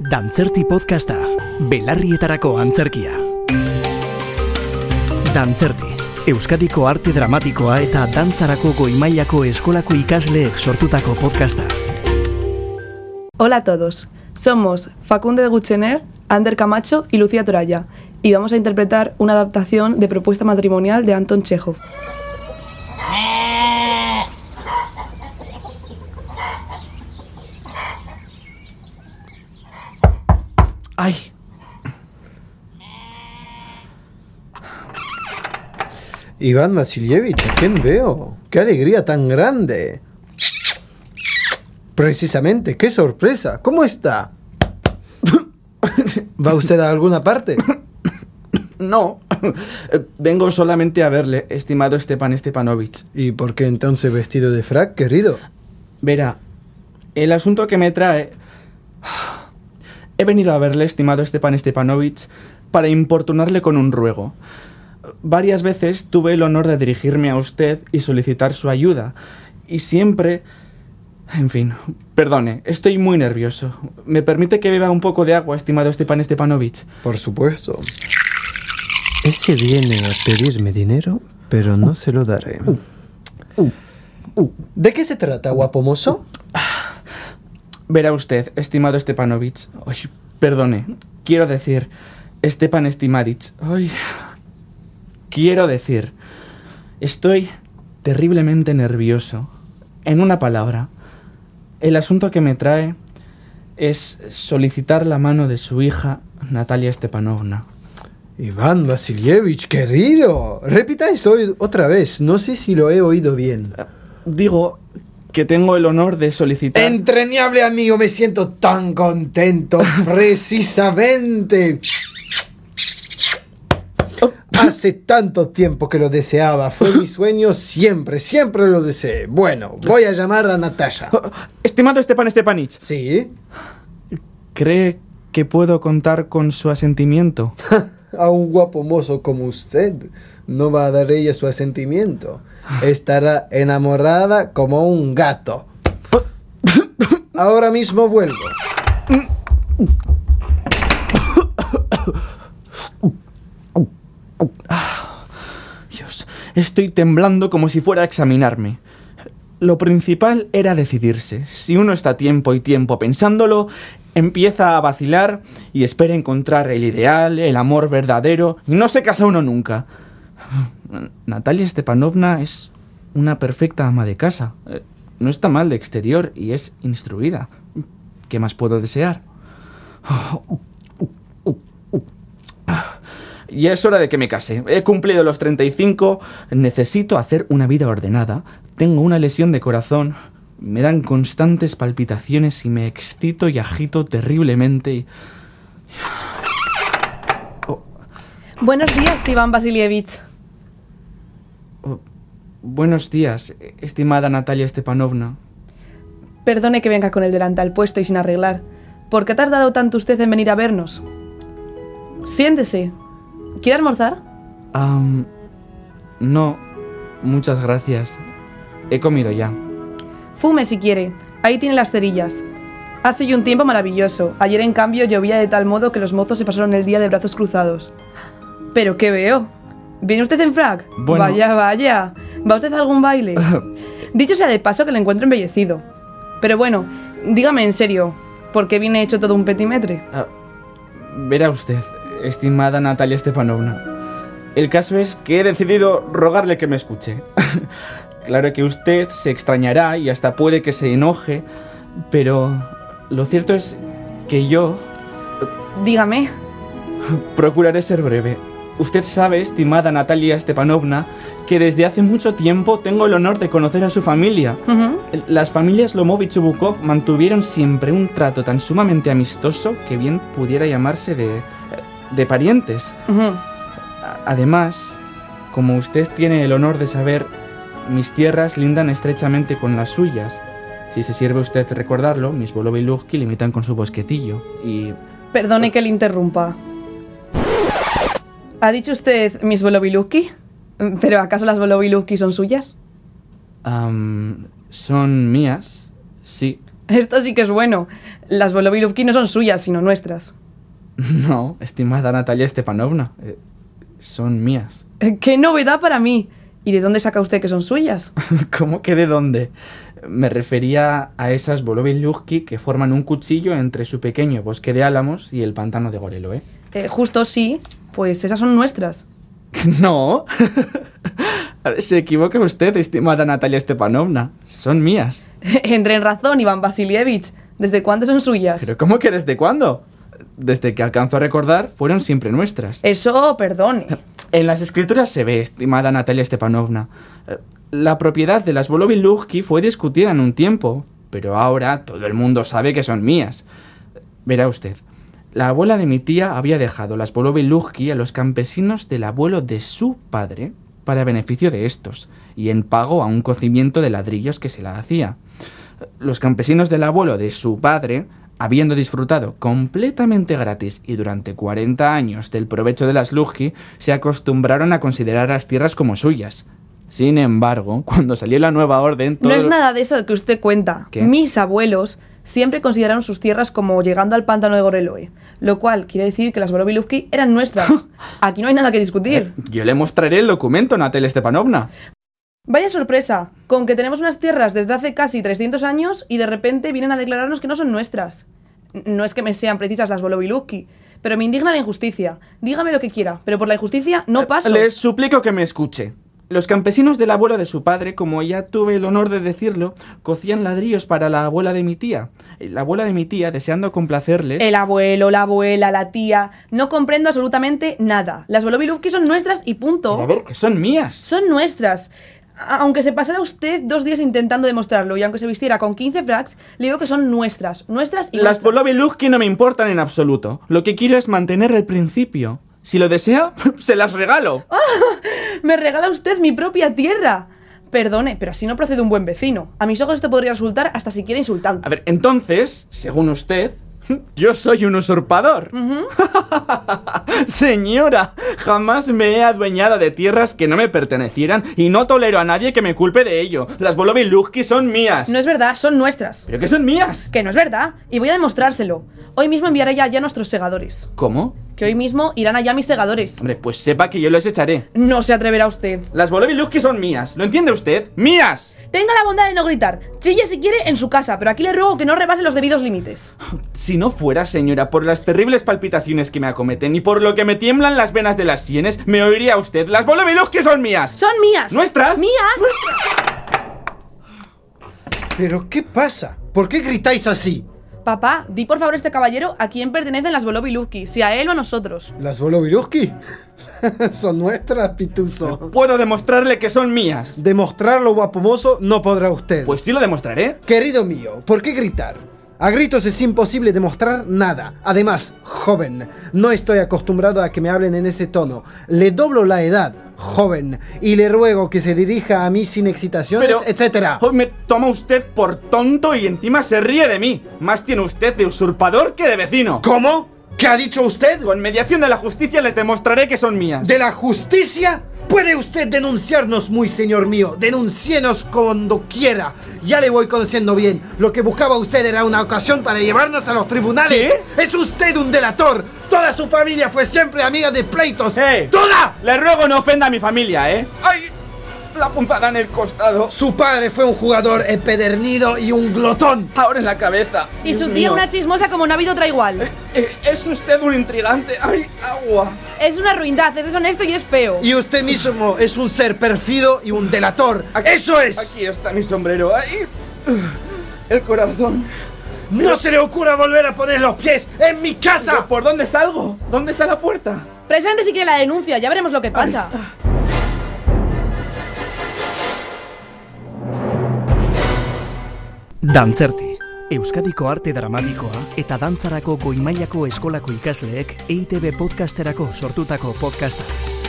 Dantzerti podcasta, belarrietarako antzerkia. Dantzerti, Euskadiko arte dramatikoa eta dantzarako goimailako eskolako ikasleek sortutako podcasta. Hola a todos, somos Facundo de Guchener, Ander Camacho y Lucía Toralla, y vamos a interpretar una adaptación de Propuesta Matrimonial de Anton Chekhov. Iván Vasilievich, ¿a quién veo? ¡Qué alegría tan grande! Precisamente, qué sorpresa. ¿Cómo está? ¿Va usted a alguna parte? No, vengo solamente a verle, estimado Stepan Stepanovich. ¿Y por qué entonces vestido de frac, querido? Verá, el asunto que me trae... He venido a verle, estimado Stepan Stepanovich, para importunarle con un ruego. Varias veces tuve el honor de dirigirme a usted y solicitar su ayuda, y siempre... En fin, perdone, estoy muy nervioso. ¿Me permite que beba un poco de agua, estimado Stepan Stepanovich? Por supuesto. Ese viene a pedirme dinero, pero no se lo daré. ¿De qué se trata, guapo mozo? Verá usted, estimado Stepanovich. Ay, perdone, quiero decir, Stepan Estimadich. Ay, quiero decir, estoy terriblemente nervioso. En una palabra, el asunto que me trae es solicitar la mano de su hija, Natalia Stepanovna. Iván Vasilievich, querido. Repita eso otra vez. No sé si lo he oído bien. Digo que tengo el honor de solicitar... Entrañable amigo, me siento tan contento. Precisamente. Hace tanto tiempo que lo deseaba. Fue mi sueño siempre, siempre lo deseé. Bueno, voy a llamar a Natasha. Oh, Estimado Stepan Stepanich, ¿Sí? ¿cree que puedo contar con su asentimiento? A un guapo mozo como usted no va a dar ella su asentimiento. Estará enamorada como un gato. Ahora mismo vuelvo. Dios, estoy temblando como si fuera a examinarme. Lo principal era decidirse. Si uno está tiempo y tiempo pensándolo, empieza a vacilar y espera encontrar el ideal, el amor verdadero, no se casa uno nunca. Natalia Stepanovna es una perfecta ama de casa. Eh, No está mal de exterior y es instruida. ¿Qué más puedo desear? Ya es hora de que me case. He cumplido los 35, necesito hacer una vida ordenada. Tengo una lesión de corazón. Me dan constantes palpitaciones y me excito y agito terriblemente. y- Buenos días, Iván Vasilievich. Buenos días, estimada Natalia Stepanovna. Perdone que venga con el delantal puesto y sin arreglar. ¿Por qué ha tardado tanto usted en venir a vernos? Siéntese. ¿Quiere almorzar? Am, no, muchas gracias. He comido ya. Fume si quiere. Ahí tiene las cerillas. Hace hoy un tiempo maravilloso. Ayer, en cambio, llovía de tal modo que los mozos se pasaron el día de brazos cruzados. ¿Pero qué veo? ¿Viene usted en frac? Bueno. Vaya, vaya. ¿Va usted a algún baile? Dicho sea de paso que le encuentro embellecido. Pero bueno, dígame en serio, ¿por qué viene hecho todo un petimetre? Ah, verá usted, estimada Natalia Stepanovna. El caso es que he decidido rogarle que me escuche. claro que usted se extrañará y hasta puede que se enoje, pero lo cierto es que yo Dígame. procuraré ser breve. Usted sabe, estimada Natalia Stepanovna, que desde hace mucho tiempo tengo el honor de conocer a su familia. Las familias Lomovich y Bukov mantuvieron siempre un trato tan sumamente amistoso que bien pudiera llamarse de, de parientes. Además, como usted tiene el honor de saber, mis tierras lindan estrechamente con las suyas. Si se sirve usted recordarlo, mis Bolovilujki limitan con su bosquecillo. Y Perdone que le interrumpa. ¿Ha dicho usted mis Boloviluki? ¿Pero acaso las Boloviluki son suyas? am, son mías, sí. Esto sí que es bueno. Las Boloviluvki no son suyas, sino nuestras. No, estimada Natalia Stepanovna, eh, son mías. Eh, ¡Qué novedad para mí! ¿Y de dónde saca usted que son suyas? ¿Cómo que de dónde? Me refería a esas Boloviluvki que forman un cuchillo entre su pequeño bosque de álamos y el pantano de Gorelo, ¿eh? Eh, justo sí, pues esas son nuestras. No. Se equivoca usted, estimada Natalia Stepanovna. Son mías. Entre en razón, Iván Vasilievich. ¿Desde cuándo son suyas? ¿Pero cómo que desde cuándo? Desde que alcanzo a recordar, fueron siempre nuestras. Eso, perdone. En las escrituras se ve, estimada Natalia Stepanovna. eh, La propiedad de las Boloviluvki fue discutida en un tiempo, pero ahora todo el mundo sabe que son mías. Verá usted, la abuela de mi tía había dejado las Boloviluvki a los campesinos del abuelo de su padre para beneficio de estos y en pago a un cocimiento de ladrillos que se la hacía. Los campesinos del abuelo de su padre, habiendo disfrutado completamente gratis y durante 40 años del provecho de las Lujki, se acostumbraron a considerar las tierras como suyas. Sin embargo, cuando salió la nueva orden... No es nada de eso que usted cuenta. ¿Qué? Mis abuelos siempre consideraron sus tierras como llegando al pantano de Goreloe, lo cual quiere decir que las Boloviluvki eran nuestras. Aquí no hay nada que discutir. Yo le mostraré el documento, Natalia Stepanovna. Vaya sorpresa, con que tenemos unas tierras desde hace casi 300 años y de repente vienen a declararnos que no son nuestras. No es que me sean precisas las Boloviluvki, pero me indigna la injusticia. Dígame lo que quiera, pero por la injusticia no paso. Les suplico que me escuche. Los campesinos del abuelo de su padre, como ya tuve el honor de decirlo, cocían ladrillos para la abuela de mi tía. La abuela de mi tía, deseando complacerles... El abuelo, la abuela, la tía. No comprendo absolutamente nada. Las Boloviluvki son nuestras y punto. A ver, que son mías. Son nuestras. Aunque se pasara usted dos días intentando demostrarlo y aunque se vistiera con 15 fracs, le digo que son nuestras. Nuestras y Las nuestras. Boloviluvki no me importan en absoluto. Lo que quiero es mantener el principio. Si lo desea, se las regalo. Me regala usted mi propia tierra. Perdone, pero así no procede un buen vecino. A mis ojos esto podría resultar hasta siquiera insultante. A ver, entonces, según usted, yo soy un usurpador. Señora, jamás me he adueñado de tierras que no me pertenecieran y no tolero a nadie que me culpe de ello. Las Boloviluvki son mías. No es verdad, son nuestras. ¿Pero que son mías? Que no es verdad. Y voy a demostrárselo. Hoy mismo enviaré ya, ya nuestros segadores. ¿Cómo? Que hoy mismo irán allá mis segadores. Hombre, pues sepa que yo los echaré. No se atreverá usted. Las Boloviluvki son mías. ¿Lo entiende usted? ¡Mías! Tenga la bondad de no gritar. Chille si quiere en su casa, pero aquí le ruego que no rebase los debidos límites. Si no fuera, señora, por las terribles palpitaciones que me acometen y por lo que me tiemblan las venas de las sienes, me oiría usted. Las Boloviluvki son mías. Son mías. ¿Nuestras? Mías. ¿Pero qué pasa? ¿Por qué gritáis así? Papá, di por favor a este caballero a quién pertenecen las Boloviluvki, si a él o a nosotros. ¿Las Boloviruski? Son nuestras, Pituso. Puedo demostrarle que son mías. Demostrarlo guapomoso no podrá usted. Pues sí lo demostraré. Querido mío, ¿por qué gritar? A gritos es imposible demostrar nada. Además, joven, no estoy acostumbrado a que me hablen en ese tono. Le doblo la edad, joven, y le ruego que se dirija a mí sin excitaciones, Pero- etcétera. Hoy me toma usted por tonto y encima se ríe de mí. Más tiene usted de usurpador que de vecino. ¿Cómo? ¿Qué ha dicho usted? Con mediación de la justicia les demostraré que son mías. ¿De la justicia? ¿Puede usted denunciarnos muy, señor mío? Denúncienos cuando quiera. Ya le voy conociendo bien. Lo que buscaba usted era una ocasión para llevarnos a los tribunales. Es usted un delator. Toda su familia fue siempre amiga de pleitos. ¡Eh! ¡Toda! Le ruego no ofenda a mi familia, ¿eh? ¡Ay! La punzada en el costado. Su padre fue un jugador empedernido y un glotón. Ahora en la cabeza. Y su tía mío. una chismosa como no ha habido otra igual. Eh, eh, es usted un intrigante. ¡Ay, agua! Es una ruindad, es deshonesto y es feo. Y usted mismo es un ser perfido y un delator. Aquí- ¡Eso es! Aquí está mi sombrero. ¡Ay! El corazón. ¡No se le ocurra volver a poner los pies en mi casa! ¿Por dónde salgo? ¿Dónde está la puerta? Presente si quiere la denuncia, ya veremos lo que pasa. Dantzerti. Euskadiko arte dramatikoa eta dantzarako goimailako eskolako ikasleek EITB podcasterako sortutako podcasta.